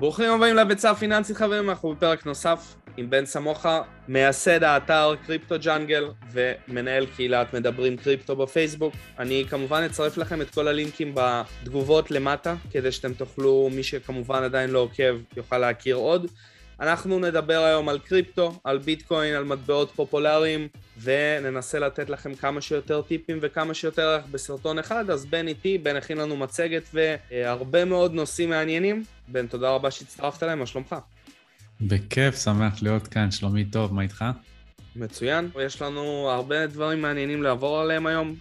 ברוכים הבאים לביצה הפיננסית חברים, אנחנו בפרק נוסף עם בן סמוכה, מייסד האתר קריפטו ג'אנגל ומנהל קהילת מדברים קריפטו בפייסבוק. אני כמובן אצרף לכם את כל הלינקים בתגובות למטה, כדי שאתם תוכלו, מי שכמובן עדיין לא עוקב, יוכל להכיר עוד. אנחנו נדבר היום על קריפטו, על ביטקוין, על מטבעות פופולריים, וננסה לתת לכם כמה שיותר טיפים וכמה שיותר ערך בסרטון אחד, אז בן איתי, בן הכין לנו מצגת והרבה מאוד נושאים מעניינים. בן, תודה רבה שהצטרפת אליהם, מה שלומך? בכיף, שמח להיות כאן, שלומי טוב, מה איתך? מצוין, יש לנו הרבה דברים מעניינים לעבור עליהם היום.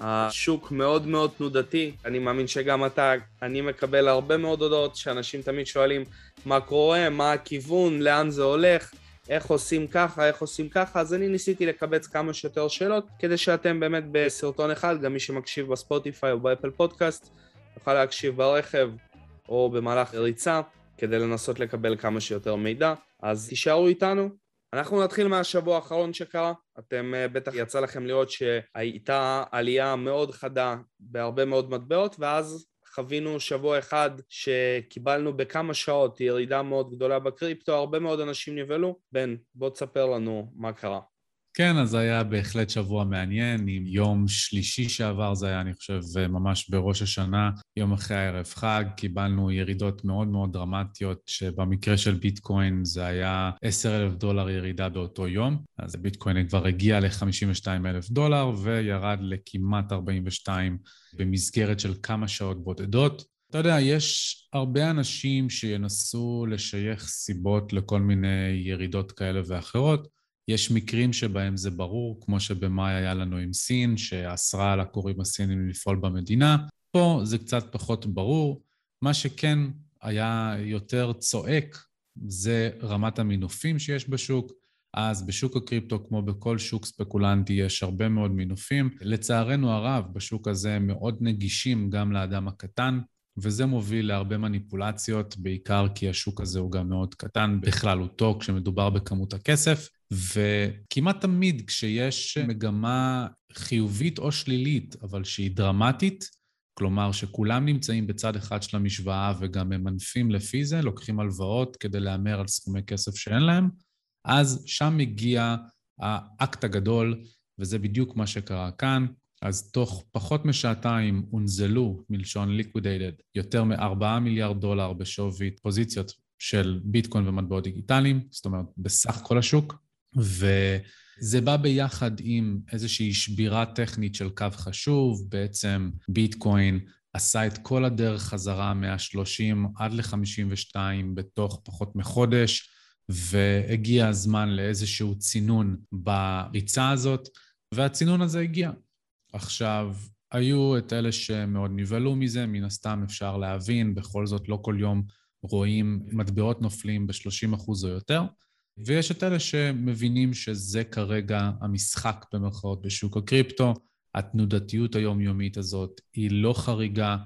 השוק מאוד מאוד תנודתי, אני מאמין שגם אתה, אני מקבל הרבה מאוד הודעות שאנשים תמיד שואלים מה קורה, מה הכיוון, לאן זה הולך, איך עושים ככה, איך עושים ככה, אז אני ניסיתי לקבץ כמה שיותר שאלות, כדי שאתם באמת בסרטון אחד, גם מי שמקשיב בספוטיפיי או באפל פודקאסט, יוכל להקשיב ברכב או במהלך ריצה, כדי לנסות לקבל כמה שיותר מידע. אז תישארו איתנו, אנחנו נתחיל מהשבוע האחרון שקרה, אתם אה, בטח יצא לכם לראות שהייתה עלייה מאוד חדה בהרבה מאוד מטבעות ואז חווינו שבוע אחד שקיבלנו בכמה שעות ירידה מאוד גדולה בקריפטו, הרבה מאוד אנשים נבהלו. בן, בוא תספר לנו מה קרה. כן, אז היה בהחלט שבוע מעניין, עם יום שלישי שעבר, זה היה, אני חושב, ממש בראש השנה, יום אחרי הערב חג, קיבלנו ירידות מאוד מאוד דרמטיות, שבמקרה של ביטקוין זה היה 10 אלף דולר ירידה באותו יום, אז ביטקוין כבר הגיע ל-52 אלף דולר וירד לכמעט 42 במסגרת של כמה שעות בודדות. אתה יודע, יש הרבה אנשים שינסו לשייך סיבות לכל מיני ירידות כאלה ואחרות. יש מקרים שבהם זה ברור, כמו שבמאי היה לנו עם סין, שאסרה על הקוראים הסינים לפעול במדינה. פה זה קצת פחות ברור. מה שכן היה יותר צועק זה רמת המינופים שיש בשוק. אז בשוק הקריפטו, כמו בכל שוק ספקולנטי, יש הרבה מאוד מינופים. לצערנו הרב, בשוק הזה מאוד נגישים גם לאדם הקטן, וזה מוביל להרבה מניפולציות, בעיקר כי השוק הזה הוא גם מאוד קטן בכללותו כשמדובר בכמות הכסף, וכמעט תמיד כשיש מגמה חיובית או שלילית, אבל שהיא דרמטית, כלומר שכולם נמצאים בצד אחד של המשוואה וגם ממנפים לפי זה, לוקחים הלוואות כדי להמר על סכומי כסף שאין להם, אז שם מגיע האקט הגדול, וזה בדיוק מה שקרה כאן. אז תוך פחות משעתיים הונזלו, מלשון liquidated, יותר מ-4 מיליארד דולר בשווי פוזיציות של ביטקוין ומטבעות דיגיטליים, זאת אומרת, בסך כל השוק, וזה בא ביחד עם איזושהי שבירה טכנית של קו חשוב, בעצם ביטקוין עשה את כל הדרך חזרה מה-30 עד ל-52 בתוך פחות מחודש, והגיע הזמן לאיזשהו צינון בריצה הזאת, והצינון הזה הגיע. עכשיו, היו את אלה שמאוד נבהלו מזה, מן הסתם אפשר להבין, בכל זאת לא כל יום רואים מטבעות נופלים ב-30% או יותר, ויש את אלה שמבינים שזה כרגע המשחק במרכאות בשוק הקריפטו. התנודתיות היומיומית הזאת היא לא חריגה,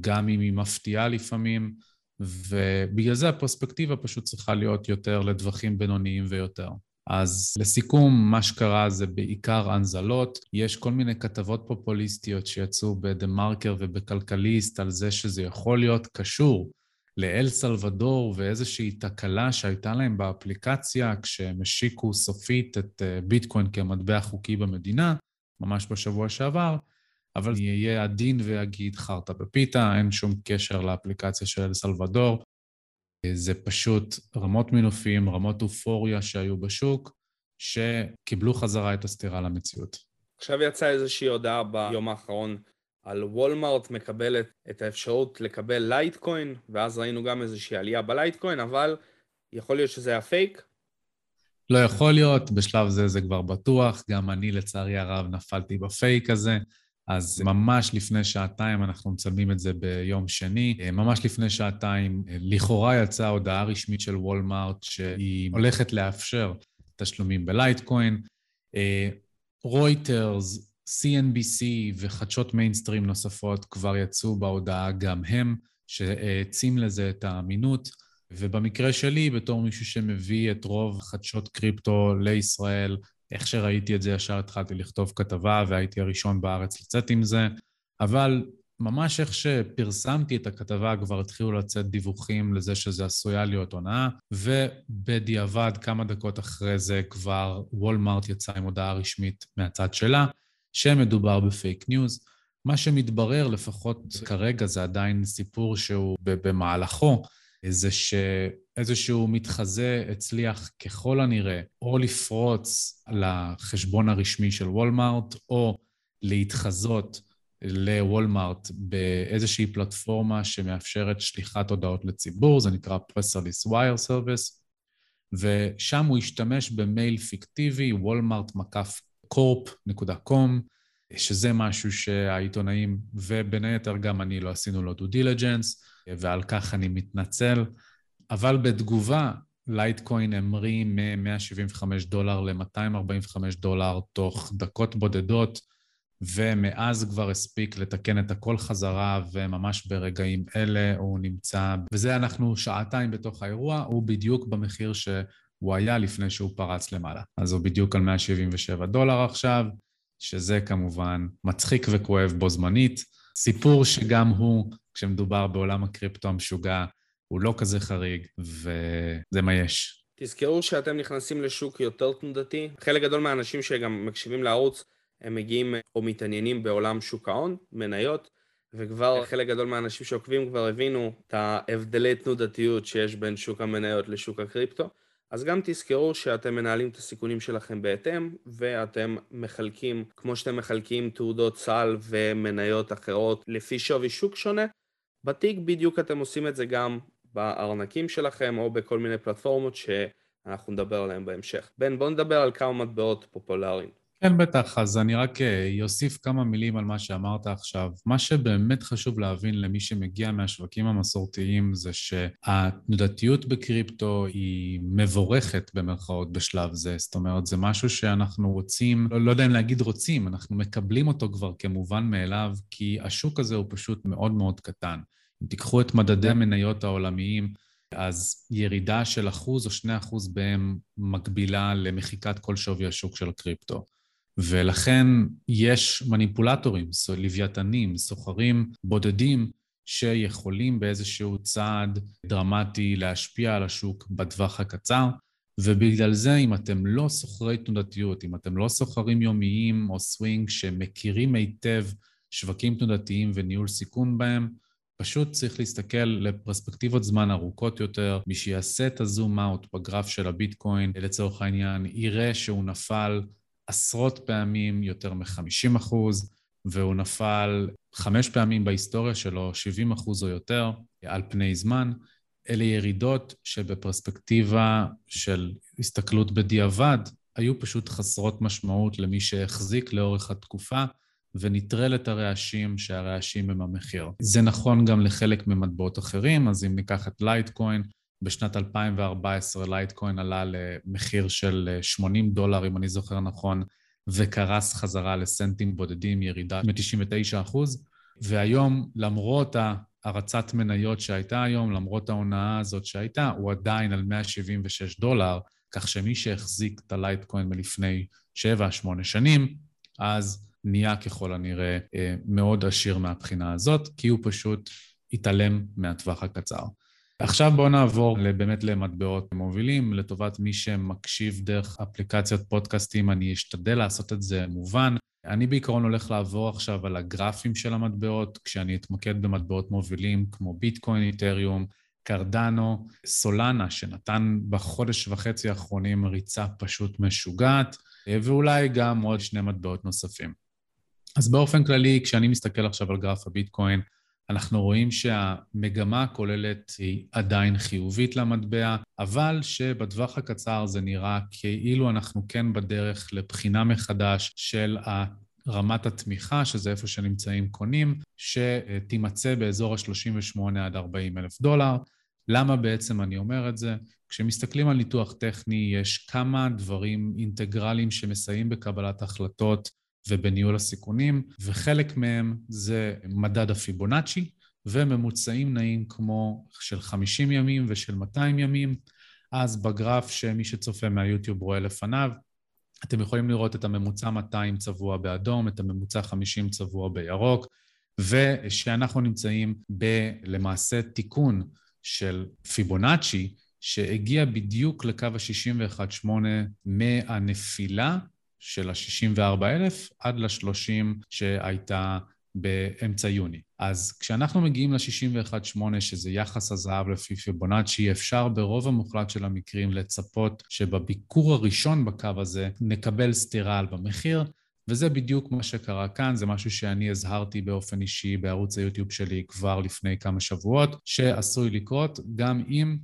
גם אם היא מפתיעה לפעמים, ובגלל זה הפרספקטיבה פשוט צריכה להיות יותר לטווחים בינוניים ויותר. אז לסיכום, מה שקרה זה בעיקר הנזלות. יש כל מיני כתבות פופוליסטיות שיצאו בדה מרקר ובכלכליסט על זה שזה יכול להיות קשור לאל סלבדור ואיזושהי תקלה שהייתה להם באפליקציה כשהם השיקו סופית את אה, ביטקוין כמטבע חוקי במדינה, ממש בשבוע שעבר, אבל אני אהיה עדין ואגיד חרטה בפיתה, אין שום קשר לאפליקציה של אל סלבדור. זה פשוט רמות מינופים, רמות אופוריה שהיו בשוק, שקיבלו חזרה את הסתירה למציאות. עכשיו יצאה איזושהי הודעה ביום האחרון על וולמארט מקבלת את האפשרות לקבל לייטקוין, ואז ראינו גם איזושהי עלייה בלייטקוין, אבל יכול להיות שזה היה פייק? לא יכול להיות, בשלב זה זה כבר בטוח, גם אני לצערי הרב נפלתי בפייק הזה. אז ממש לפני שעתיים, אנחנו מצלמים את זה ביום שני, ממש לפני שעתיים, לכאורה יצאה הודעה רשמית של וולמארט שהיא הולכת לאפשר תשלומים בלייטקוין. רויטרס, CNBC וחדשות מיינסטרים נוספות כבר יצאו בהודעה גם הם, שהעצים לזה את האמינות. ובמקרה שלי, בתור מישהו שמביא את רוב חדשות קריפטו לישראל, איך שראיתי את זה, ישר התחלתי לכתוב כתבה והייתי הראשון בארץ לצאת עם זה. אבל ממש איך שפרסמתי את הכתבה, כבר התחילו לצאת דיווחים לזה שזה עשויה להיות הונאה, ובדיעבד, כמה דקות אחרי זה, כבר וולמארט יצא עם הודעה רשמית מהצד שלה, שמדובר בפייק ניוז. מה שמתברר, לפחות כרגע, זה עדיין סיפור שהוא במהלכו, זה שאיזשהו מתחזה הצליח ככל הנראה או לפרוץ לחשבון הרשמי של וולמארט, או להתחזות לוולמארט באיזושהי פלטפורמה שמאפשרת שליחת הודעות לציבור, זה נקרא Press Release Wire Service, ושם הוא השתמש במייל פיקטיבי, וולמארט מקף corp.com, שזה משהו שהעיתונאים, ובין היתר גם אני לא עשינו לו due diligence, ועל כך אני מתנצל. אבל בתגובה, לייטקוין המריא מ-175 דולר ל-245 דולר תוך דקות בודדות, ומאז כבר הספיק לתקן את הכל חזרה, וממש ברגעים אלה הוא נמצא, וזה אנחנו שעתיים בתוך האירוע, הוא בדיוק במחיר שהוא היה לפני שהוא פרץ למעלה. אז הוא בדיוק על 177 דולר עכשיו, שזה כמובן מצחיק וכואב בו זמנית. סיפור שגם הוא, כשמדובר בעולם הקריפטו המשוגע, הוא לא כזה חריג, וזה מה יש. תזכרו שאתם נכנסים לשוק יותר תנודתי. חלק גדול מהאנשים שגם מקשיבים לערוץ, הם מגיעים או מתעניינים בעולם שוק ההון, מניות, וכבר חלק גדול מהאנשים שעוקבים כבר הבינו את ההבדלי תנודתיות שיש בין שוק המניות לשוק הקריפטו. אז גם תזכרו שאתם מנהלים את הסיכונים שלכם בהתאם, ואתם מחלקים, כמו שאתם מחלקים תעודות סל ומניות אחרות לפי שווי שוק שונה, בתיק בדיוק אתם עושים את זה גם בארנקים שלכם או בכל מיני פלטפורמות שאנחנו נדבר עליהן בהמשך. בן, בוא נדבר על כמה מטבעות פופולריים. כן, בטח. אז אני רק אוסיף אה, כמה מילים על מה שאמרת עכשיו. מה שבאמת חשוב להבין למי שמגיע מהשווקים המסורתיים זה שהתנודתיות בקריפטו היא מבורכת במרכאות בשלב זה. זאת אומרת, זה משהו שאנחנו רוצים, לא, לא יודע אם להגיד רוצים, אנחנו מקבלים אותו כבר כמובן מאליו, כי השוק הזה הוא פשוט מאוד מאוד קטן. אם תיקחו את מדדי המניות העולמיים, אז ירידה של אחוז או שני אחוז בהם מקבילה למחיקת כל שווי השוק של הקריפטו. ולכן יש מניפולטורים, לוויתנים, סוחרים בודדים שיכולים באיזשהו צעד דרמטי להשפיע על השוק בטווח הקצר, ובגלל זה אם אתם לא סוחרי תנודתיות, אם אתם לא סוחרים יומיים או סווינג שמכירים היטב שווקים תנודתיים וניהול סיכון בהם, פשוט צריך להסתכל לפרספקטיבות זמן ארוכות יותר. מי שיעשה את הזום אאוט בגרף של הביטקוין, לצורך העניין, יראה שהוא נפל עשרות פעמים יותר מ-50 אחוז, והוא נפל חמש פעמים בהיסטוריה שלו, 70 אחוז או יותר, על פני זמן. אלה ירידות שבפרספקטיבה של הסתכלות בדיעבד, היו פשוט חסרות משמעות למי שהחזיק לאורך התקופה ונטרל את הרעשים, שהרעשים הם המחיר. זה נכון גם לחלק ממטבעות אחרים, אז אם ניקח את לייטקוין, בשנת 2014 לייטקוין עלה למחיר של 80 אה, דולר, אם אני זוכר נכון, וקרס חזרה לסנטים בודדים, ירידה מ-99 אחוז. והיום, למרות ההרצת מניות שהייתה היום, למרות ההונאה הזאת שהייתה, הוא עדיין על 176 דולר, כך שמי שהחזיק את הלייטקוין מלפני 7-8 שנים, אז נהיה ככל הנראה אה, מאוד עשיר מהבחינה הזאת, כי הוא פשוט התעלם מהטווח הקצר. עכשיו בואו נעבור באמת למטבעות מובילים. לטובת מי שמקשיב דרך אפליקציות פודקאסטים, אני אשתדל לעשות את זה מובן. אני בעיקרון הולך לעבור עכשיו על הגרפים של המטבעות, כשאני אתמקד במטבעות מובילים כמו ביטקוין, איתריום, קרדנו, סולנה, שנתן בחודש וחצי האחרונים ריצה פשוט משוגעת, ואולי גם עוד שני מטבעות נוספים. אז באופן כללי, כשאני מסתכל עכשיו על גרף הביטקוין, אנחנו רואים שהמגמה הכוללת היא עדיין חיובית למטבע, אבל שבטווח הקצר זה נראה כאילו אנחנו כן בדרך לבחינה מחדש של רמת התמיכה, שזה איפה שנמצאים קונים, שתימצא באזור ה-38 עד 40 אלף דולר. למה בעצם אני אומר את זה? כשמסתכלים על ניתוח טכני, יש כמה דברים אינטגרליים שמסייעים בקבלת החלטות ובניהול הסיכונים, וחלק מהם זה מדד הפיבונאצ'י, וממוצעים נעים כמו של 50 ימים ושל 200 ימים. אז בגרף שמי שצופה מהיוטיוב רואה לפניו, אתם יכולים לראות את הממוצע 200 צבוע באדום, את הממוצע 50 צבוע בירוק, ושאנחנו נמצאים בלמעשה תיקון של פיבונאצ'י, שהגיע בדיוק לקו ה-61.8 מהנפילה של ה-64,000 עד ל-30 שהייתה באמצע יוני. אז כשאנחנו מגיעים ל-61.8, שזה יחס הזהב לפי פיבונאצ'י, אפשר ברוב המוחלט של המקרים לצפות שבביקור הראשון בקו הזה נקבל סטירה במחיר, וזה בדיוק מה שקרה כאן, זה משהו שאני הזהרתי באופן אישי בערוץ היוטיוב שלי כבר לפני כמה שבועות, שעשוי לקרות, גם אם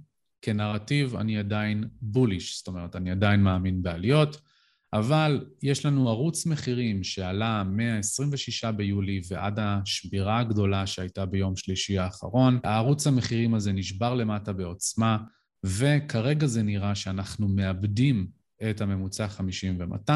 כנרטיב אני עדיין בוליש, זאת אומרת, אני עדיין מאמין בעליות. אבל יש לנו ערוץ מחירים שעלה מה-26 ביולי ועד השבירה הגדולה שהייתה ביום שלישי האחרון. הערוץ המחירים הזה נשבר למטה בעוצמה, וכרגע זה נראה שאנחנו מאבדים את הממוצע 50 ו-200,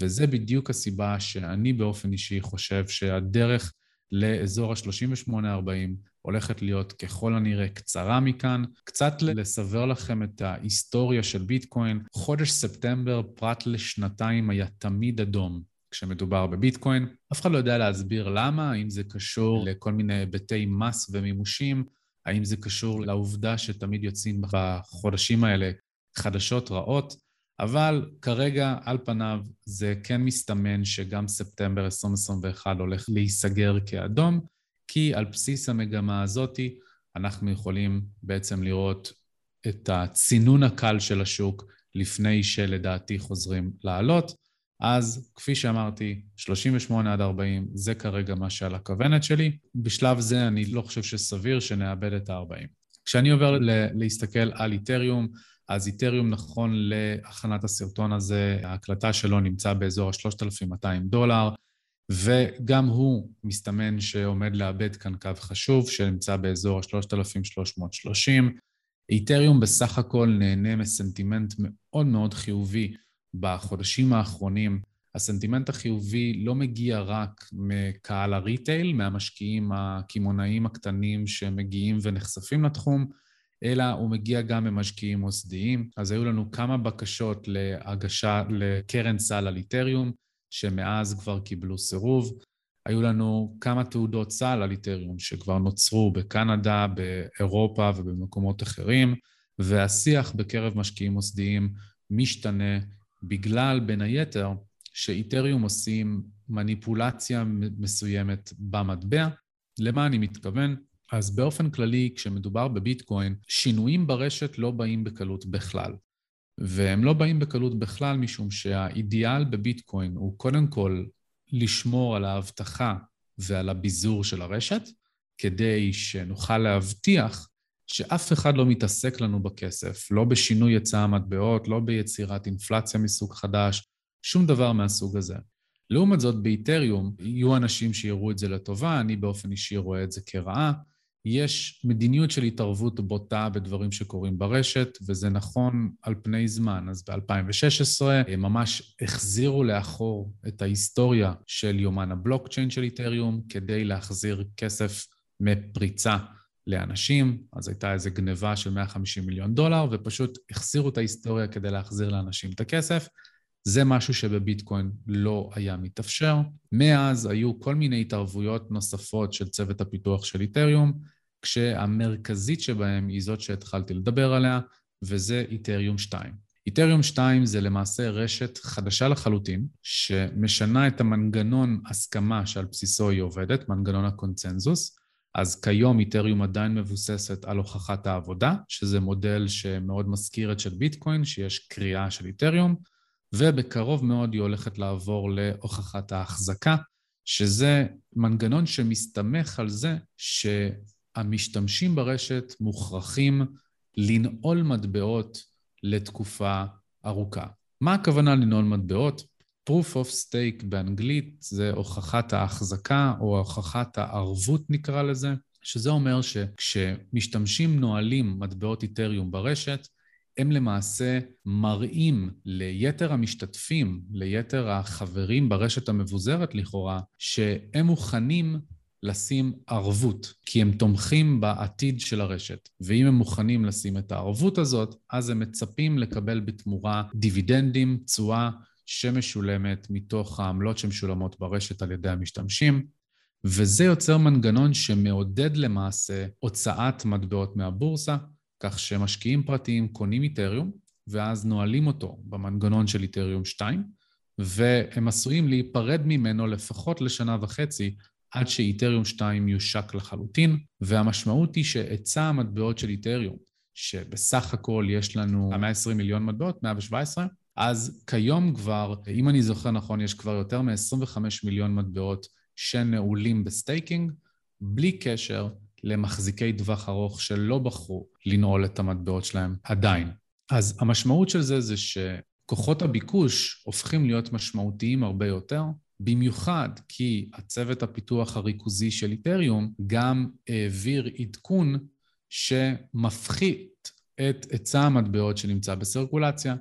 וזה בדיוק הסיבה שאני באופן אישי חושב שהדרך לאזור ה-38-40 הולכת להיות ככל הנראה קצרה מכאן. קצת לסבר לכם את ההיסטוריה של ביטקוין, חודש ספטמבר פרט לשנתיים היה תמיד אדום. כשמדובר בביטקוין. אף אחד לא יודע להסביר למה, האם זה קשור לכל מיני היבטי מס ומימושים, האם זה קשור לעובדה שתמיד יוצאים בחודשים האלה חדשות רעות, אבל כרגע, על פניו, זה כן מסתמן שגם ספטמבר 2021 הולך להיסגר כאדום, כי על בסיס המגמה הזאתי אנחנו יכולים בעצם לראות את הצינון הקל של השוק לפני שלדעתי חוזרים לעלות. אז כפי שאמרתי, 38 עד 40 זה כרגע מה שעל הכוונת שלי. בשלב זה אני לא חושב שסביר שנאבד את ה-40. כשאני עובר להסתכל על איתריום, אז איתריום נכון להכנת הסרטון הזה, ההקלטה שלו נמצא באזור ה-3,200 דולר. וגם הוא מסתמן שעומד לאבד כאן קו חשוב שנמצא באזור ה-3,330. איתריום בסך הכל נהנה מסנטימנט מאוד מאוד חיובי בחודשים האחרונים. הסנטימנט החיובי לא מגיע רק מקהל הריטייל, מהמשקיעים הקמעונאיים הקטנים שמגיעים ונחשפים לתחום, אלא הוא מגיע גם ממשקיעים מוסדיים. אז היו לנו כמה בקשות להגשה לקרן סל על איתריום. שמאז כבר קיבלו סירוב. היו לנו כמה תעודות סל על איתריום שכבר נוצרו בקנדה, באירופה ובמקומות אחרים, והשיח בקרב משקיעים מוסדיים משתנה בגלל, בין היתר, שאיתריום עושים מניפולציה מסוימת במטבע. למה אני מתכוון? אז באופן כללי, כשמדובר בביטקוין, שינויים ברשת לא באים בקלות בכלל. והם לא באים בקלות בכלל, משום שהאידיאל בביטקוין הוא קודם כל לשמור על האבטחה ועל הביזור של הרשת, כדי שנוכל להבטיח שאף אחד לא מתעסק לנו בכסף, לא בשינוי היצע המטבעות, לא ביצירת אינפלציה מסוג חדש, שום דבר מהסוג הזה. לעומת זאת, באיתריום יהיו אנשים שיראו את זה לטובה, אני באופן אישי רואה את זה כרעה, יש מדיניות של התערבות בוטה בדברים שקורים ברשת, וזה נכון על פני זמן. אז ב-2016 הם ממש החזירו לאחור את ההיסטוריה של יומן הבלוקצ'יין של איתריום כדי להחזיר כסף מפריצה לאנשים, אז הייתה איזו גניבה של 150 מיליון דולר, ופשוט החזירו את ההיסטוריה כדי להחזיר לאנשים את הכסף. זה משהו שבביטקוין לא היה מתאפשר. מאז היו כל מיני התערבויות נוספות של צוות הפיתוח של איתריום, כשהמרכזית שבהם היא זאת שהתחלתי לדבר עליה, וזה איתריום 2. איתריום 2 זה למעשה רשת חדשה לחלוטין, שמשנה את המנגנון הסכמה שעל בסיסו היא עובדת, מנגנון הקונצנזוס. אז כיום איתריום עדיין מבוססת על הוכחת העבודה, שזה מודל שמאוד מזכיר את של ביטקוין, שיש קריאה של איתריום, ובקרוב מאוד היא הולכת לעבור להוכחת ההחזקה, שזה מנגנון שמסתמך על זה שהמשתמשים ברשת מוכרחים לנעול מטבעות לתקופה ארוכה. מה הכוונה לנעול מטבעות? proof of stake באנגלית זה הוכחת ההחזקה או הוכחת הערבות נקרא לזה, שזה אומר שכשמשתמשים נועלים מטבעות איתריום ברשת, הם למעשה מראים ליתר המשתתפים, ליתר החברים ברשת המבוזרת לכאורה, שהם מוכנים לשים ערבות, כי הם תומכים בעתיד של הרשת. ואם הם מוכנים לשים את הערבות הזאת, אז הם מצפים לקבל בתמורה דיבידנדים, תשואה שמשולמת מתוך העמלות שמשולמות ברשת על ידי המשתמשים. וזה יוצר מנגנון שמעודד למעשה הוצאת מטבעות מהבורסה, כך שמשקיעים פרטיים קונים איתריום, ואז נועלים אותו במנגנון של איתריום 2, והם עשויים להיפרד ממנו לפחות לשנה וחצי עד שאיתריום 2 יושק לחלוטין, והמשמעות היא שהיצע המטבעות של איתריום, שבסך הכל יש לנו 120 מיליון מטבעות, 117, אז כיום כבר, אם אני זוכר נכון, יש כבר יותר מ-25 מיליון מטבעות שנעולים ב staking, בלי קשר למחזיקי טווח ארוך שלא בחרו לנעול את המטבעות שלהם עדיין. אז המשמעות של זה זה שכוחות הביקוש הופכים להיות משמעותיים הרבה יותר, במיוחד כי הצוות הפיתוח הריכוזי של איתריום גם העביר עדכון שמפחית את היצע המטבעות שנמצא בסירקולציה.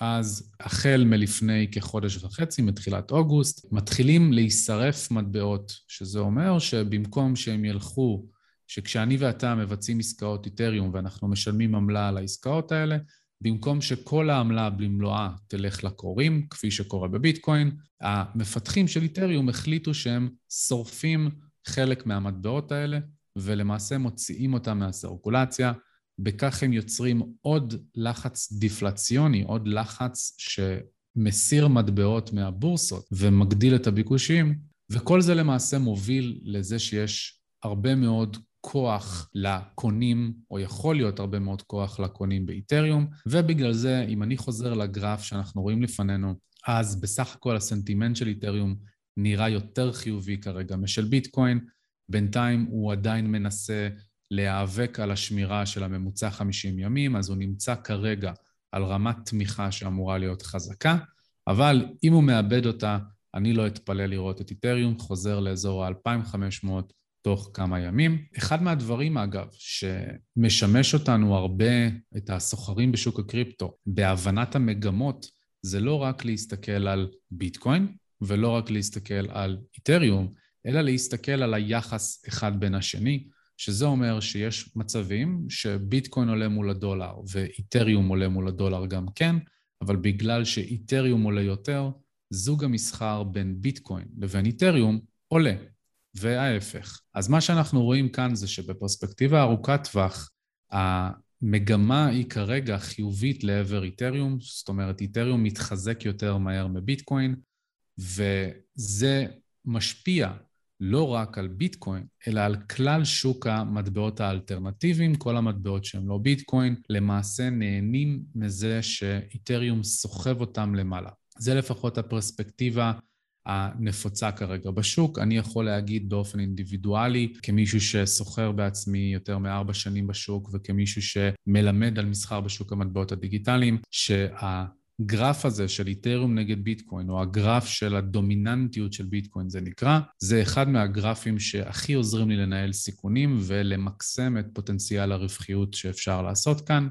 אז החל מלפני כחודש וחצי, מתחילת אוגוסט, מתחילים להישרף מטבעות, שזה אומר שבמקום שהם ילכו, שכשאני ואתה מבצעים עסקאות איתריום ואנחנו משלמים עמלה על העסקאות האלה, במקום שכל העמלה במלואה תלך לקוראים, כפי שקורה בביטקוין, המפתחים של איתריום החליטו שהם שורפים חלק מהמטבעות האלה, ולמעשה מוציאים אותם מהסירקולציה. בכך הם יוצרים עוד לחץ דיפלציוני, עוד לחץ שמסיר מטבעות מהבורסות ומגדיל את הביקושים, וכל זה למעשה מוביל לזה שיש הרבה מאוד כוח לקונים, או יכול להיות הרבה מאוד כוח לקונים באיתריום, ובגלל זה, אם אני חוזר לגרף שאנחנו רואים לפנינו, אז בסך הכל הסנטימנט של איתריום נראה יותר חיובי כרגע משל ביטקוין. בינתיים הוא עדיין מנסה להיאבק על השמירה של הממוצע 50 ימים, אז הוא נמצא כרגע על רמת תמיכה שאמורה להיות חזקה, אבל אם הוא מאבד אותה, אני לא אתפלא לראות את איתריום חוזר לאזור ה-2500 תוך כמה ימים. אחד מהדברים, אגב, שמשמש אותנו הרבה, את הסוחרים בשוק הקריפטו, בהבנת המגמות, זה לא רק להסתכל על ביטקוין, ולא רק להסתכל על איתריום, אלא להסתכל על היחס אחד בין השני, שזה אומר שיש מצבים שביטקוין עולה מול הדולר ואיתריום עולה מול הדולר גם כן, אבל בגלל שאיתריום עולה יותר, זוג המסחר בין ביטקוין לבין איתריום עולה, וההפך. אז מה שאנחנו רואים כאן זה שבפרספקטיבה ארוכת טווח, המגמה היא כרגע חיובית לעבר איתריום, זאת אומרת, איתריום מתחזק יותר מהר מביטקוין, וזה משפיע לא רק על ביטקוין, אלא על כלל שוק המטבעות האלטרנטיביים, כל המטבעות שהם לא ביטקוין, למעשה נהנים מזה שאיתריום סוחב אותם למעלה. זה לפחות הפרספקטיבה הנפוצה כרגע בשוק. אני יכול להגיד באופן אינדיבידואלי, כמישהו שסוחר בעצמי יותר מארבע שנים בשוק וכמישהו שמלמד על מסחר בשוק המטבעות הדיגיטליים, שה... הגרף הזה של איתריום נגד ביטקוין, או הגרף של הדומיננטיות של ביטקוין זה נקרא, זה אחד מהגרפים שהכי עוזרים לי לנהל סיכונים ולמקסם את פוטנציאל הרווחיות שאפשר לעשות כאן.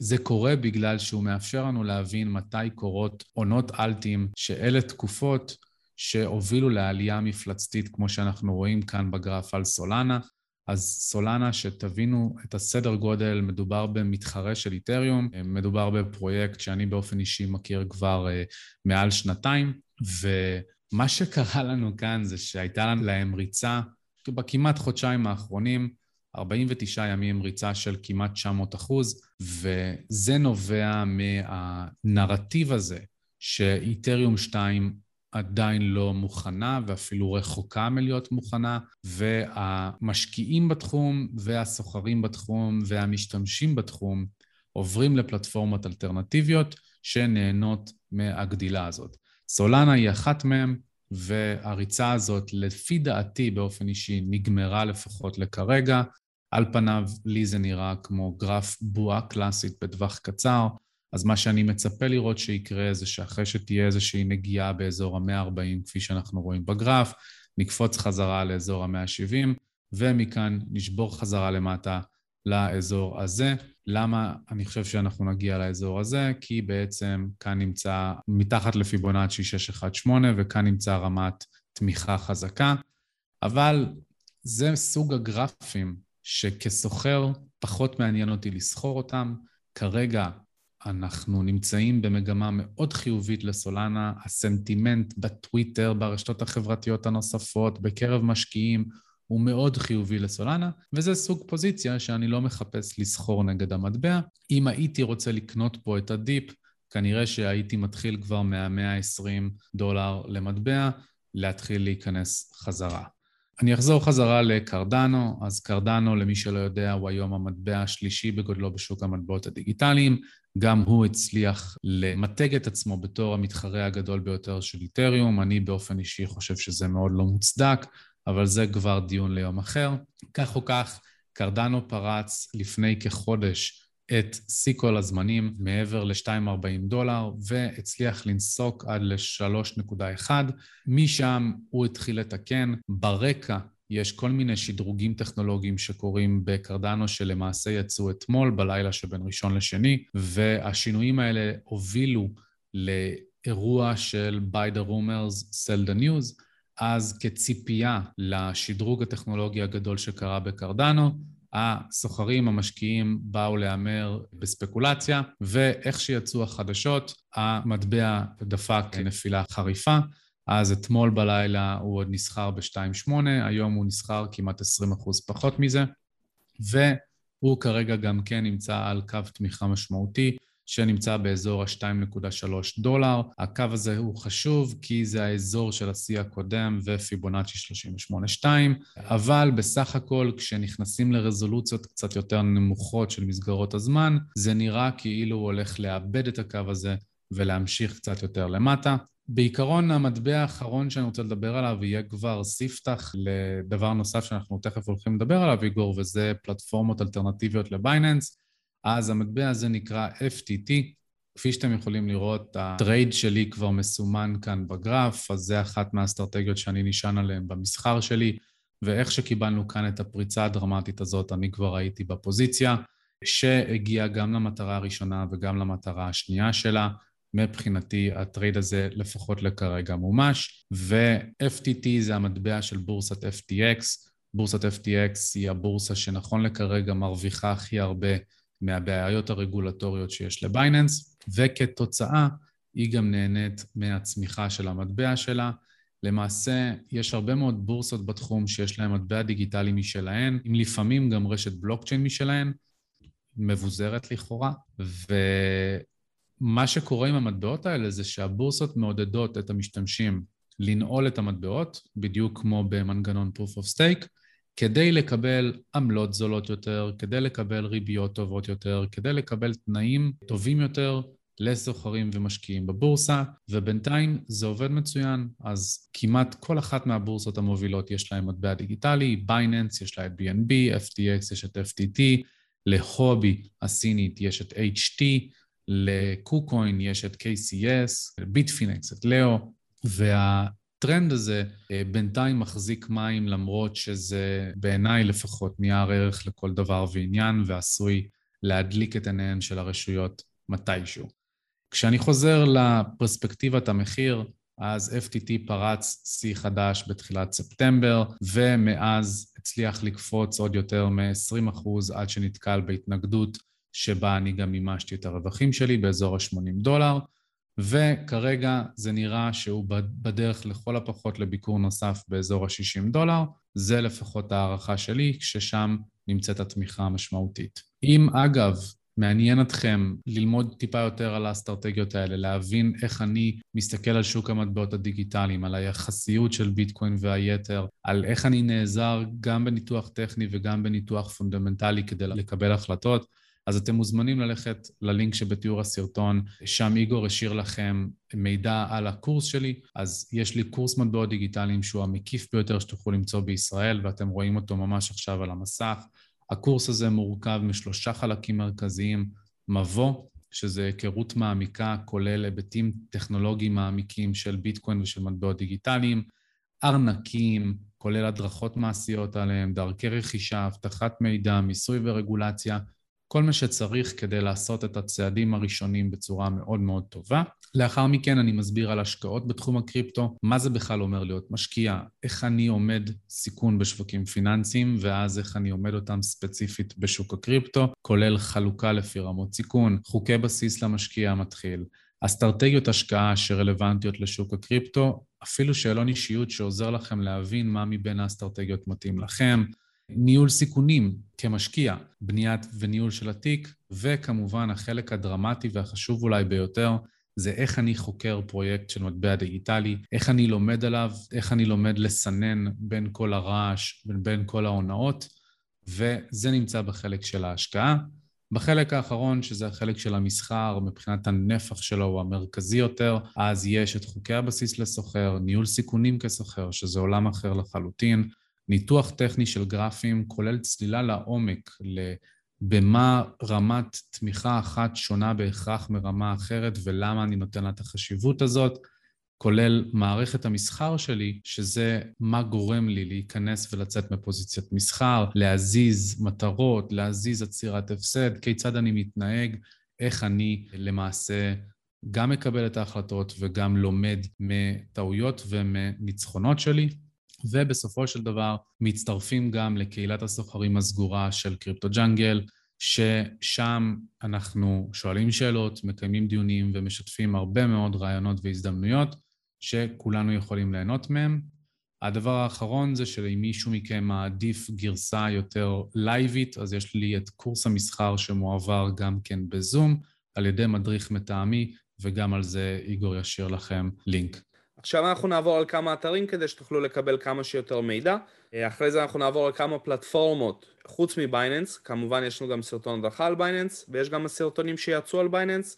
זה קורה בגלל שהוא מאפשר לנו להבין מתי קורות עונות אלטים, שאלה תקופות שהובילו לעלייה מפלצתית, כמו שאנחנו רואים כאן בגרף על סולנה, אז סולנה, שתבינו את הסדר גודל, מדובר במתחרה של איתריום, מדובר בפרויקט שאני באופן אישי מכיר כבר uh, מעל שנתיים, ומה שקרה לנו כאן זה שהייתה להם ריצה בכמעט חודשיים האחרונים, 49 ימים ריצה של כמעט 900 אחוז, וזה נובע מהנרטיב הזה שאיתריום 2 עדיין לא מוכנה ואפילו רחוקה מלהיות מוכנה, והמשקיעים בתחום והסוחרים בתחום והמשתמשים בתחום עוברים לפלטפורמות אלטרנטיביות שנהנות מהגדילה הזאת. סולנה היא אחת מהן, והריצה הזאת, לפי דעתי באופן אישי, נגמרה לפחות לכרגע. על פניו, לי זה נראה כמו גרף בועה קלאסית בטווח קצר, אז מה שאני מצפה לראות שיקרה זה שאחרי שתהיה איזושהי נגיעה באזור ה-140, כפי שאנחנו רואים בגרף, נקפוץ חזרה לאזור ה-170, ומכאן נשבור חזרה למטה לאזור הזה. למה אני חושב שאנחנו נגיע לאזור הזה? כי בעצם כאן נמצא מתחת לפיבונאצ'י 618 וכאן נמצא רמת תמיכה חזקה, אבל זה סוג הגרפים שכסוחר פחות מעניין אותי לסחור אותם. כרגע אנחנו נמצאים במגמה מאוד חיובית לסולנה, הסנטימנט בטוויטר, ברשתות החברתיות הנוספות, בקרב משקיעים, הוא מאוד חיובי לסולנה, וזה סוג פוזיציה שאני לא מחפש לסחור נגד המטבע. אם הייתי רוצה לקנות פה את הדיפ, כנראה שהייתי מתחיל כבר מה-120 דולר למטבע, להתחיל להיכנס חזרה. אני אחזור חזרה לקרדנו, אז קרדנו, למי שלא יודע, הוא היום המטבע השלישי בגודלו בשוק המטבעות הדיגיטליים. גם הוא הצליח למתג את עצמו בתור המתחרה הגדול ביותר של איתריום. אני באופן אישי חושב שזה מאוד לא מוצדק, אבל זה כבר דיון ליום אחר. כך או כך, קרדנו פרץ לפני כחודש את שיא כל הזמנים מעבר ל-2.40 דולר והצליח לנסוק עד ל-3.1. משם הוא התחיל לתקן. ברקע יש כל מיני שדרוגים טכנולוגיים שקורים בקרדנו שלמעשה יצאו אתמול בלילה שבין ראשון לשני, והשינויים האלה הובילו לאירוע של by the rumors, sell the news, אז כציפייה לשדרוג הטכנולוגי הגדול שקרה בקרדנו, הסוחרים, המשקיעים, באו להמר בספקולציה, ואיך שיצאו החדשות, המטבע דפק נפילה חריפה. אז אתמול בלילה הוא עוד נסחר ב-2.8, היום הוא נסחר כמעט 20% פחות מזה, והוא כרגע גם כן נמצא על קו תמיכה משמעותי. שנמצא באזור ה-2.3 דולר. הקו הזה הוא חשוב כי זה האזור של השיא הקודם ופיבונאצ'י 38.2, אבל בסך הכל כשנכנסים לרזולוציות קצת יותר נמוכות של מסגרות הזמן, זה נראה כאילו הוא הולך לאבד את הקו הזה ולהמשיך קצת יותר למטה. בעיקרון המטבע האחרון שאני רוצה לדבר עליו יהיה כבר ספתח לדבר נוסף שאנחנו תכף הולכים לדבר עליו, איגור, וזה פלטפורמות אלטרנטיביות לבייננס. אז המטבע הזה נקרא FTT. כפי שאתם יכולים לראות, הטרייד שלי כבר מסומן כאן בגרף, אז זה אחת מהאסטרטגיות שאני נשען עליהן במסחר שלי, ואיך שקיבלנו כאן את הפריצה הדרמטית הזאת, אני כבר הייתי בפוזיציה, שהגיעה גם למטרה הראשונה וגם למטרה השנייה שלה. מבחינתי הטרייד הזה לפחות לכרגע מומש, ו-FTT זה המטבע של בורסת FTX. בורסת FTX היא הבורסה שנכון לכרגע מרוויחה הכי הרבה מהבעיות הרגולטוריות שיש לבייננס, וכתוצאה היא גם נהנית מהצמיחה של המטבע שלה. למעשה, יש הרבה מאוד בורסות בתחום שיש להן מטבע דיגיטלי משלהן, עם לפעמים גם רשת בלוקצ'יין משלהן, מבוזרת לכאורה, ומה שקורה עם המטבעות האלה זה שהבורסות מעודדות את המשתמשים לנעול את המטבעות, בדיוק כמו במנגנון proof of stake, כדי לקבל עמלות זולות יותר, כדי לקבל ריביות טובות יותר, כדי לקבל תנאים טובים יותר לסוחרים ומשקיעים בבורסה, ובינתיים זה עובד מצוין, אז כמעט כל אחת מהבורסות המובילות יש להן מטבע דיגיטלי, בייננס יש לה את BNB, FTX יש את FTT, ל Huobi הסינית יש את HT, ל KuCoin יש את KCS, ל Bitfinex את לאו, וה... הטרנד הזה אה, בינתיים מחזיק מים למרות שזה בעיניי לפחות נייר ערך לכל דבר ועניין ועשוי להדליק את עיניהן של הרשויות מתישהו. כשאני חוזר לפרספקטיבת המחיר, אז FTT פרץ שיא חדש בתחילת ספטמבר, ומאז הצליח לקפוץ עוד יותר מ-20% עד שנתקל בהתנגדות שבה אני גם מימשתי את הרווחים שלי באזור ה-80 דולר. וכרגע זה נראה שהוא בדרך לכל הפחות לביקור נוסף באזור ה-60 דולר, זה לפחות הערכה שלי, ששם נמצאת התמיכה המשמעותית. אם אגב, מעניין אתכם ללמוד טיפה יותר על האסטרטגיות האלה, להבין איך אני מסתכל על שוק המטבעות הדיגיטליים, על היחסיות של ביטקוין והיתר, על איך אני נעזר גם בניתוח טכני וגם בניתוח פונדמנטלי כדי לקבל החלטות. אז אתם מוזמנים ללכת ללינק שבתיאור הסרטון, שם איגור השאיר לכם מידע על הקורס שלי, אז יש לי קורס מטבעות דיגיטליים שהוא המקיף ביותר שתוכלו למצוא בישראל, ואתם רואים אותו ממש עכשיו על המסך. הקורס הזה מורכב משלושה חלקים מרכזיים, מבוא, שזה היכרות מעמיקה, כולל היבטים טכנולוגיים מעמיקים של ביטקוין ושל מטבעות דיגיטליים, ארנקים, כולל הדרכות מעשיות עליהם, דרכי רכישה, אבטחת מידע, מיסוי ורגולציה, כל מה שצריך כדי לעשות את הצעדים הראשונים בצורה מאוד מאוד טובה. לאחר מכן אני מסביר על השקעות בתחום הקריפטו, מה זה בכלל אומר להיות משקיע, איך אני עומד סיכון בשווקים פיננסיים, ואז איך אני עומד אותם ספציפית בשוק הקריפטו, כולל חלוקה לפי רמות סיכון, חוקי בסיס למשקיע המתחיל, אסטרטגיות השקעה שרלוונטיות לשוק הקריפטו, אפילו שאלון אישיות שעוזר לכם להבין מה מבין האסטרטגיות מתאים לכם, ניהול סיכונים כמשקיע, בניית וניהול של התיק, וכמובן החלק הדרמטי והחשוב אולי ביותר, זה איך אני חוקר פרויקט של מטבע דיגיטלי, איך אני לומד עליו, איך אני לומד לסנן בין כל הרעש ובין כל ההונאות, וזה נמצא בחלק של ההשקעה. בחלק האחרון, שזה החלק של המסחר, מבחינת הנפח שלו הוא המרכזי יותר, אז יש את חוקי הבסיס לסוחר, ניהול סיכונים כסוחר, שזה עולם אחר לחלוטין, ניתוח טכני של גרפים, כולל צלילה לעומק במה רמת תמיכה אחת שונה בהכרח מרמה אחרת ולמה אני נותן לה את החשיבות הזאת, כולל מערכת המסחר שלי, שזה מה גורם לי להיכנס ולצאת מפוזיציית מסחר, להזיז מטרות, להזיז עצירת הפסד, כיצד אני מתנהג, איך אני למעשה גם מקבל את ההחלטות וגם לומד מטעויות ומניצחונות שלי. ובסופו של דבר מצטרפים גם לקהילת הסוחרים הסגורה של קריפטו ג'אנגל, ששם אנחנו שואלים שאלות, מקיימים דיונים ומשתפים הרבה מאוד רעיונות והזדמנויות שכולנו יכולים ליהנות מהם. הדבר האחרון זה שאם מישהו מכם מעדיף גרסה יותר לייבית, אז יש לי את קורס המסחר שמועבר גם כן בזום על ידי מדריך מטעמי, וגם על זה איגור ישאיר לכם לינק. עכשיו אנחנו נעבור על כמה אתרים כדי שתוכלו לקבל כמה שיותר מידע. אה, אחרי זה אנחנו נעבור על כמה פלטפורמות חוץ מבייננס, כמובן יש לנו גם סרטון הדרכה על בייננס, ויש גם הסרטונים שיצאו על בייננס.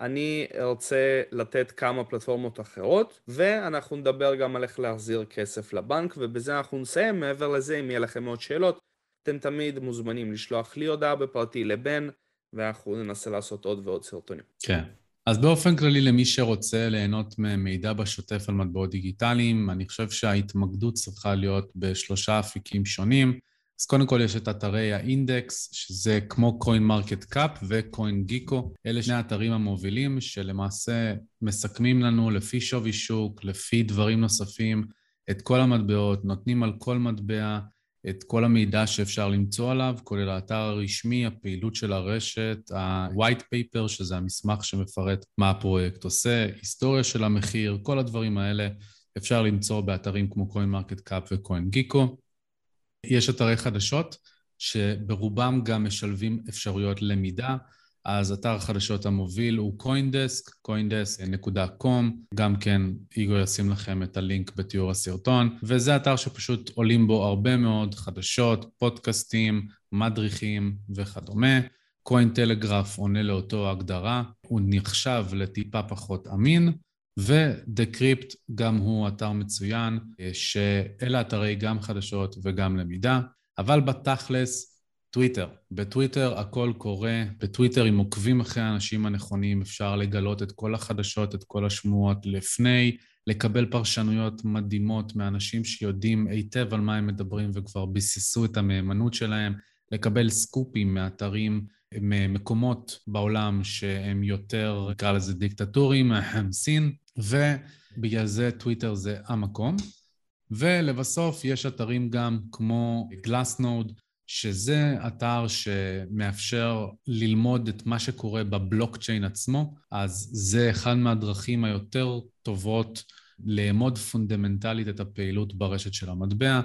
אני ארצה לתת כמה פלטפורמות אחרות, ואנחנו נדבר גם על איך להחזיר כסף לבנק, ובזה אנחנו נסיים. מעבר לזה, אם יהיה לכם עוד שאלות, אתם תמיד מוזמנים לשלוח לי הודעה בפרטי לבן, ואנחנו ננסה לעשות עוד ועוד סרטונים. כן. אז באופן כללי, למי שרוצה ליהנות ממידע בשוטף על מטבעות דיגיטליים, אני חושב שההתמקדות צריכה להיות בשלושה אפיקים שונים. אז קודם כל יש את אתרי האינדקס, שזה כמו CoinMarketCap ו CoinGecko. אלה שני האתרים המובילים שלמעשה מסכמים לנו לפי שווי שוק, לפי דברים נוספים, את כל המטבעות, נותנים על כל מטבע את כל המידע שאפשר למצוא עליו, כולל האתר הרשמי, הפעילות של הרשת, ה-white paper, שזה המסמך שמפרט מה הפרויקט עושה, היסטוריה של המחיר, כל הדברים האלה אפשר למצוא באתרים כמו CoinMarketCap ו-CoinGeeko. יש אתרי חדשות שברובם גם משלבים אפשרויות למידה. אז אתר החדשות המוביל הוא coindesk, coindesk.com, גם כן איגו ישים לכם את הלינק בתיאור הסרטון, וזה אתר שפשוט עולים בו הרבה מאוד חדשות, פודקאסטים, מדריכים וכדומה. קוין טלגרף עונה לאותו הגדרה, הוא נחשב לטיפה פחות אמין, ודקריפט גם הוא אתר מצוין, שאלה אתרי גם חדשות וגם למידה, אבל בתכלס טוויטר. בטוויטר הכל קורה, בטוויטר אם עוקבים אחרי האנשים הנכונים אפשר לגלות את כל החדשות, את כל השמועות לפני, לקבל פרשנויות מדהימות מאנשים שיודעים היטב על מה הם מדברים וכבר ביססו את המהימנות שלהם, לקבל סקופים מאתרים, ממקומות בעולם שהם יותר, נקרא לזה דיקטטורים, סין, ובגלל זה טוויטר זה המקום. ולבסוף יש אתרים גם כמו Glassnode, שזה אתר שמאפשר ללמוד את מה שקורה בבלוקצ'יין עצמו, אז זה אחד מהדרכים היותר טובות לאמוד פונדמנטלית את הפעילות ברשת של המטבע.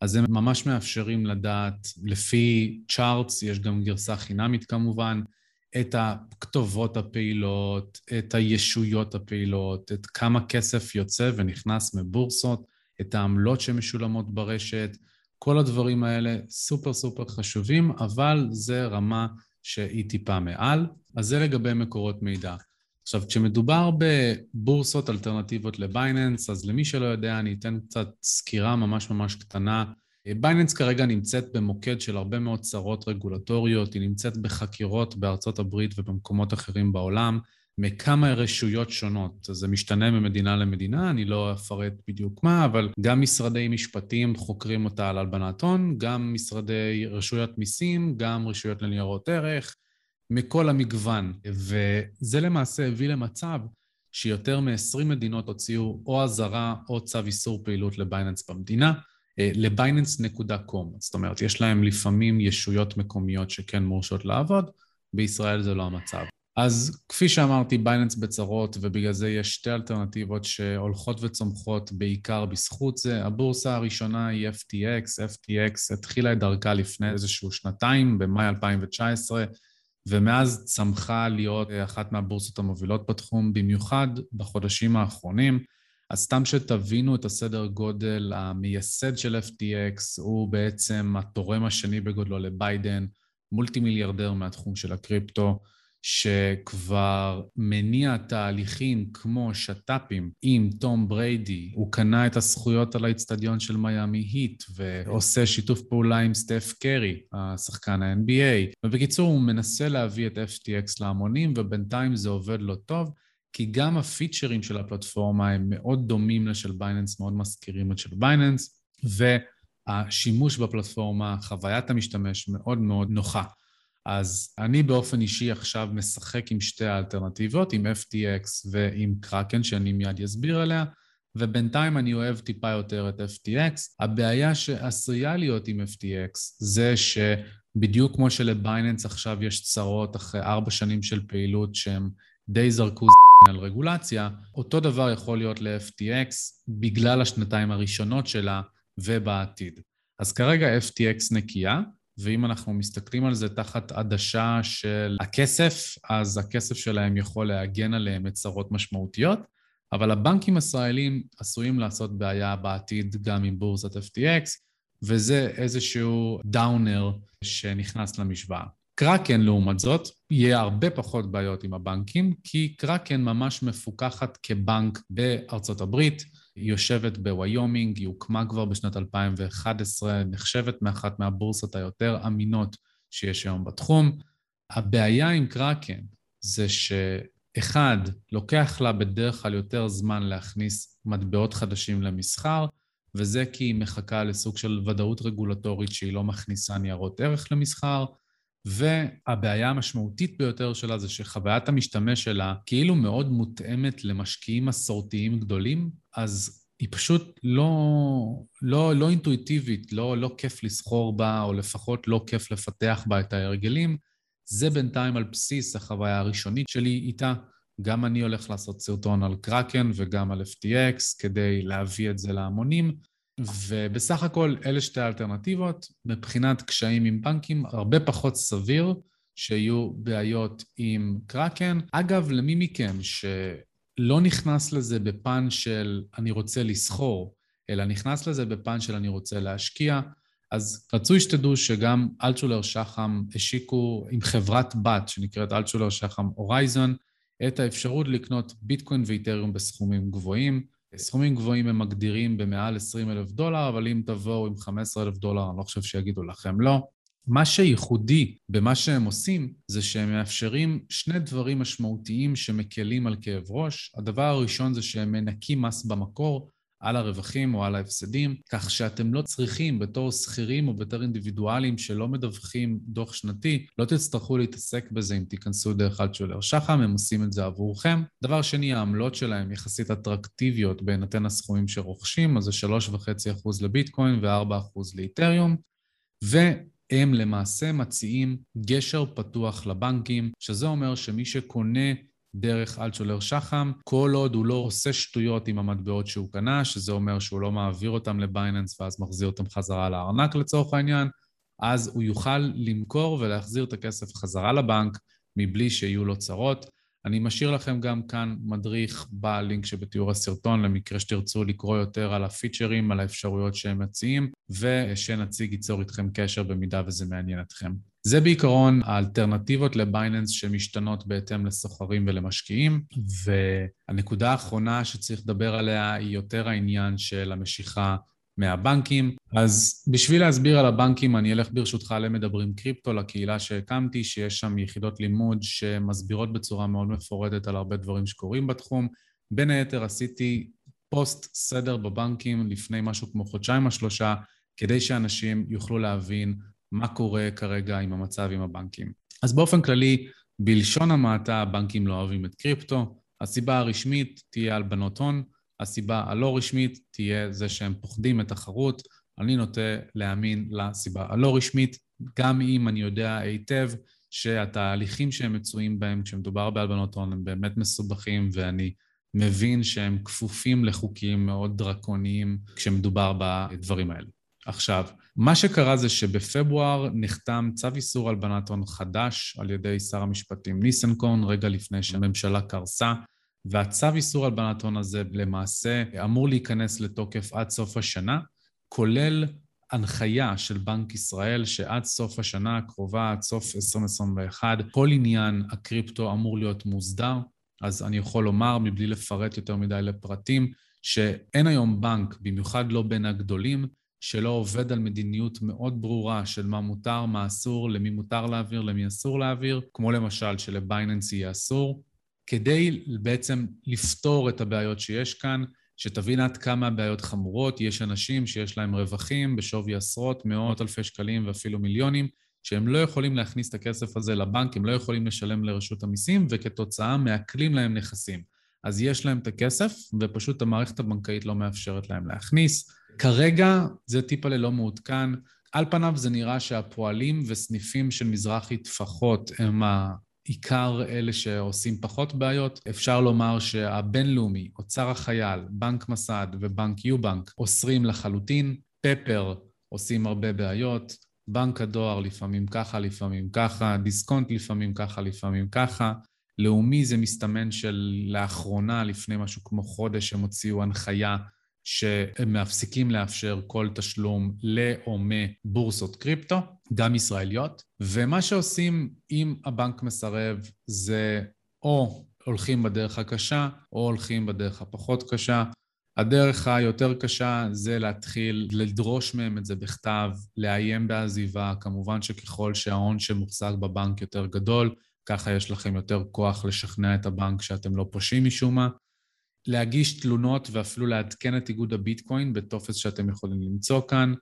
אז הם ממש מאפשרים לדעת, לפי צ'ארטס, יש גם גרסה חינמית כמובן, את הכתובות הפעילות, את הישויות הפעילות, את כמה כסף יוצא ונכנס מבורסות, את העמלות שמשולמות ברשת, כל הדברים האלה סופר סופר חשובים, אבל זה רמה שהיא טיפה מעל. אז זה לגבי מקורות מידע. עכשיו, כשמדובר בבורסות אלטרנטיביות לבייננס, אז למי שלא יודע, אני אתן קצת סקירה ממש ממש קטנה. בייננס כרגע נמצאת במוקד של הרבה מאוד צרות רגולטוריות, היא נמצאת בחקירות בארצות הברית ובמקומות אחרים בעולם. מכמה רשויות שונות. זה משתנה ממדינה למדינה, אני לא אפרט בדיוק מה, אבל גם משרדי משפטים חוקרים אותה על הלבנת הון, גם משרדי רשויות מיסים, גם רשויות לניירות ערך, מכל המגוון. וזה למעשה הביא למצב שיותר מ-20 מדינות הוציאו או אזהרה או צו איסור פעילות לבייננס במדינה, אה, לבייננס.קום. זאת אומרת, יש להם לפעמים ישויות מקומיות שכן מורשות לעבוד, בישראל זה לא המצב. אז כפי שאמרתי, בייננס בצרות, ובגלל זה יש שתי אלטרנטיבות שהולכות וצומחות בעיקר בזכות זה. הבורסה הראשונה היא FTX, FTX התחילה את דרכה לפני איזשהו שנתיים, במאי 2019, ומאז צמחה להיות אחת מהבורסות המובילות בתחום, במיוחד בחודשים האחרונים. אז סתם שתבינו את הסדר גודל, המייסד של FTX הוא בעצם התורם השני בגודלו לביידן, מולטי מיליארדר מהתחום של הקריפטו. שכבר מניע תהליכים כמו שת"פים עם תום בריידי, הוא קנה את הזכויות על האיצטדיון של מיאמי היט ועושה שיתוף פעולה עם סטף קרי, השחקן ה-NBA. ובקיצור, הוא מנסה להביא את FTX להמונים ובינתיים זה עובד לא טוב. כי גם הפיצ'רים של הפלטפורמה הם מאוד דומים לשל בייננס, מאוד מזכירים את של בייננס, והשימוש בפלטפורמה, חוויית המשתמש מאוד מאוד נוחה. אז אני באופן אישי עכשיו משחק עם שתי האלטרנטיבות, עם FTX ועם קראקן, שאני מיד אסביר עליה, ובינתיים אני אוהב טיפה יותר את FTX. הבעיה שעשויה להיות עם FTX זה שבדיוק כמו שלבייננס עכשיו יש צרות אחרי ארבע שנים של פעילות שהם די זרקו על רגולציה, אותו דבר יכול להיות ל-FTX בגלל השנתיים הראשונות שלה ובעתיד. אז כרגע FTX נקייה, ואם אנחנו מסתכלים על זה תחת עדשה של הכסף, אז הכסף שלהם יכול להגן עליהם את צרות משמעותיות, אבל הבנקים הישראלים עשויים לעשות בעיה בעתיד גם עם בורסת FTX, וזה איזשהו דאונר שנכנס למשוואה. קראקן, לעומת זאת, יהיה הרבה פחות בעיות עם הבנקים, כי קראקן ממש מפוקחת כבנק בארצות הברית, היא יושבת בוויומינג, היא הוקמה כבר בשנת 2011, נחשבת מאחת מהבורסות היותר אמינות שיש היום בתחום. הבעיה עם קראקן זה שאחד, לוקח לה בדרך כלל יותר זמן להכניס מטבעות חדשים למסחר, וזה כי היא מחכה לסוג של ודאות רגולטורית שהיא לא מכניסה ניירות ערך למסחר, והבעיה המשמעותית ביותר שלה זה שחוויית המשתמש שלה כאילו מאוד מותאמת למשקיעים מסורתיים גדולים, אז היא פשוט לא, לא, לא אינטואיטיבית, לא, לא כיף לסחור בה, או לפחות לא כיף לפתח בה את ההרגלים. זה בינתיים על בסיס החוויה הראשונית שלי איתה. גם אני הולך לעשות סרטון על קראקן וגם על FTX כדי להביא את זה להמונים. ובסך הכל אלה שתי האלטרנטיבות. מבחינת קשיים עם בנקים, הרבה פחות סביר שיהיו בעיות עם קראקן. אגב, למי מכם שלא נכנס לזה בפן של אני רוצה לסחור, אלא נכנס לזה בפן של אני רוצה להשקיע, אז רצוי שתדעו שגם אלטשולר שחם השיקו עם חברת בת שנקראת אלטשולר שחם הורייזון את האפשרות לקנות ביטקוין ואיתריום בסכומים גבוהים. סכומים גבוהים הם מגדירים במעל 20 אלף דולר, אבל אם תבואו עם 15 אלף דולר, אני לא חושב שיגידו לכם לא. מה שייחודי במה שהם עושים, זה שהם מאפשרים שני דברים משמעותיים שמקלים על כאב ראש. הדבר הראשון זה שהם מנקים מס במקור, על הרווחים או על ההפסדים, כך שאתם לא צריכים בתור שכירים או בתור אינדיבידואלים שלא מדווחים דוח שנתי, לא תצטרכו להתעסק בזה אם תיכנסו דרך אלטשולר שחם, הם עושים את זה עבורכם. דבר שני, העמלות שלהם יחסית אטרקטיביות בהינתן הסכומים שרוכשים, אז זה 3.5% לביטקוין ו-4% לאיתריום. והם למעשה מציעים גשר פתוח לבנקים, שזה אומר שמי שקונה דרך אלטשולר שחם, כל עוד הוא לא עושה שטויות עם המטבעות שהוא קנה, שזה אומר שהוא לא מעביר אותם לבייננס ואז מחזיר אותם חזרה לארנק לצורך העניין, אז הוא יוכל למכור ולהחזיר את הכסף חזרה לבנק מבלי שיהיו לו צרות. אני משאיר לכם גם כאן מדריך בלינק שבתיאור הסרטון למקרה שתרצו לקרוא יותר על הפיצ'רים, על האפשרויות שהם מציעים, ושנציג ייצור איתכם קשר במידה וזה מעניין אתכם. זה בעיקרון האלטרנטיבות לבייננס שמשתנות בהתאם לסוחרים ולמשקיעים, והנקודה האחרונה שצריך לדבר עליה היא יותר העניין של המשיכה מהבנקים. אז בשביל להסביר על הבנקים, אני אלך ברשותך למדברים קריפטו, לקהילה שהקמתי, שיש שם יחידות לימוד שמסבירות בצורה מאוד מפורטת על הרבה דברים שקורים בתחום. בין היתר עשיתי פוסט סדר בבנקים לפני משהו כמו חודשיים או שלושה, כדי שאנשים יוכלו להבין מה קורה כרגע עם המצב עם הבנקים. אז באופן כללי, בלשון המעטה הבנקים לא אוהבים את קריפטו, הסיבה הרשמית תהיה הלבנות הון, הסיבה הלא רשמית תהיה זה שהם פוחדים מתחרות. אני נוטה להאמין לסיבה הלא רשמית, גם אם אני יודע היטב שהתהליכים שהם מצויים בהם כשמדובר בהלבנות הון הם באמת מסובכים, ואני מבין שהם כפופים לחוקים מאוד דרקוניים כשמדובר בדברים האלה. עכשיו, מה שקרה זה שבפברואר נחתם צו איסור הלבנת הון חדש על ידי שר המשפטים ניסנקורן, רגע לפני שהממשלה קרסה, והצו איסור הלבנת הון הזה למעשה אמור להיכנס לתוקף עד סוף השנה, כולל הנחיה של בנק ישראל שעד סוף השנה הקרובה, עד סוף 2021, כל עניין הקריפטו אמור להיות מוסדר. אז אני יכול לומר, מבלי לפרט יותר מדי לפרטים, שאין היום בנק, במיוחד לא בין הגדולים, שלא עובד על מדיניות מאוד ברורה של מה מותר, מה אסור, למי מותר להעביר, למי אסור להעביר, כמו למשל שלבייננס יהיה אסור, כדי בעצם לפתור את הבעיות שיש כאן, שתבין עד כמה הבעיות חמורות, יש אנשים שיש להם רווחים בשווי עשרות, מאות אלפי שקלים ואפילו מיליונים, שהם לא יכולים להכניס את הכסף הזה לבנק, הם לא יכולים לשלם לרשות המיסים, וכתוצאה מעקלים להם נכסים. אז יש להם את הכסף, ופשוט המערכת הבנקאית לא מאפשרת להם להכניס. כרגע זה טיפה ללא מעודכן. על פניו זה נראה שהפועלים וסניפים של מזרחי טפחות הם העיקר אלה שעושים פחות בעיות. אפשר לומר שהבינלאומי, אוצר החייל, בנק מסד ובנק יו-בנק אוסרים לחלוטין. פפר עושים הרבה בעיות. בנק הדואר לפעמים ככה, לפעמים ככה, דיסקונט לפעמים ככה, לפעמים ככה. לאומי זה מסתמן של לאחרונה, לפני משהו כמו חודש, הם הוציאו הנחיה שהם מפסיקים לאפשר כל תשלום ל או מבורסות קריפטו, גם ישראליות, ומה שעושים אם הבנק מסרב זה או הולכים בדרך הקשה או הולכים בדרך הפחות קשה. הדרך היותר קשה זה להתחיל לדרוש מהם את זה בכתב, לאיים בעזיבה, כמובן שככל שההון שמוחזק בבנק יותר גדול, ככה יש לכם יותר כוח לשכנע את הבנק שאתם לא פושעים משום מה. להגיש תלונות ואפילו לעדכן את איגוד הביטקוין בטופס שאתם יכולים למצוא כאן.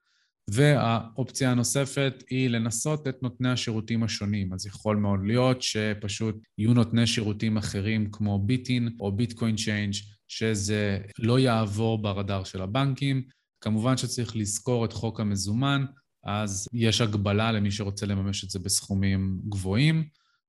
והאופציה הנוספת היא לנסות את נותני השירותים השונים. אז יכול מאוד להיות שפשוט יהיו נותני שירותים אחרים כמו ביטין או Bitcoin Change, שזה לא יעבור ברדאר של הבנקים. כמובן שצריך לזכור את חוק המזומן, אז יש הגבלה למי שרוצה לממש את זה בסכומים גבוהים.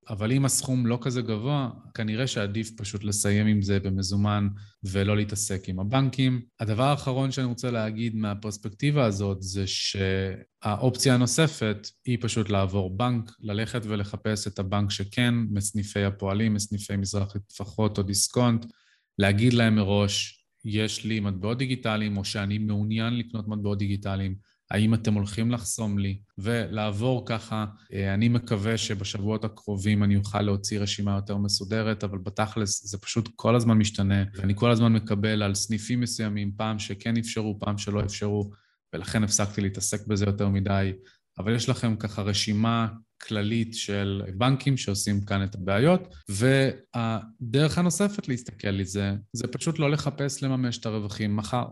אבל אם הסכום לא כזה גבוה, כנראה שעדיף פשוט לסיים עם זה במזומן ולא להתעסק עם הבנקים. הדבר האחרון שאני רוצה להגיד מהפרספקטיבה הזאת זה שהאופציה הנוספת היא פשוט לעבור בנק, ללכת ולחפש את הבנק שכן, מסניפי הפועלים, מסניפי מזרחי טפחות או דיסקונט, להגיד להם מראש, יש לי מטבעות דיגיטליים או שאני מעוניין לקנות מטבעות דיגיטליים, האם אתם הולכים לחסום לי, ולעבור ככה. אה, אני מקווה שבשבועות הקרובים אני אוכל להוציא רשימה יותר מסודרת, אבל בתכלס זה פשוט כל הזמן משתנה, ואני כל הזמן מקבל על סניפים מסוימים, פעם שכן אפשרו, פעם שלא אפשרו, ולכן הפסקתי להתעסק בזה יותר מדי. אבל יש לכם ככה רשימה כללית של בנקים שעושים כאן את הבעיות, והדרך הנוספת להסתכל על זה, זה פשוט לא לחפש לממש את הרווחים מחר.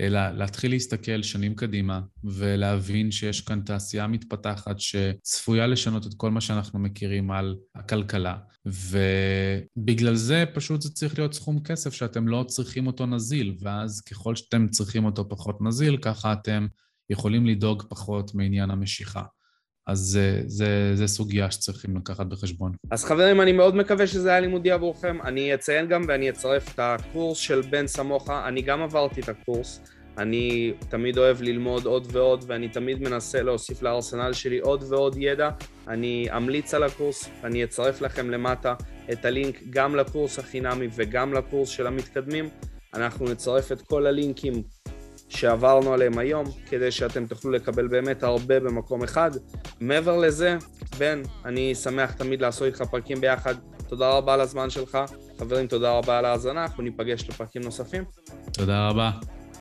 אלא להתחיל להסתכל שנים קדימה ולהבין שיש כאן תעשייה מתפתחת שצפויה לשנות את כל מה שאנחנו מכירים על הכלכלה. ובגלל זה פשוט זה צריך להיות סכום כסף שאתם לא צריכים אותו נזיל, ואז ככל שאתם צריכים אותו פחות נזיל, ככה אתם יכולים לדאוג פחות מעניין המשיכה. אז זה, זה, זה סוגיה שצריכים לקחת בחשבון. אז חברים, אני מאוד מקווה שזה היה לימודי עבורכם. אני אציין גם ואני אצרף את הקורס של בן סמוכה. אני גם עברתי את הקורס. אני תמיד אוהב ללמוד עוד ועוד, ואני תמיד מנסה להוסיף לארסנל שלי עוד ועוד ידע. אני אמליץ על הקורס, אני אצרף לכם למטה את הלינק גם לקורס החינמי וגם לקורס של המתקדמים. אנחנו נצרף את כל הלינקים שעברנו עליהם היום, כדי שאתם תוכלו לקבל באמת הרבה במקום אחד. מעבר לזה, בן, אני שמח תמיד לעשות איתך פרקים ביחד. תודה רבה על הזמן שלך. חברים, תודה רבה על ההאזנה, אנחנו ניפגש לפרקים נוספים. תודה רבה.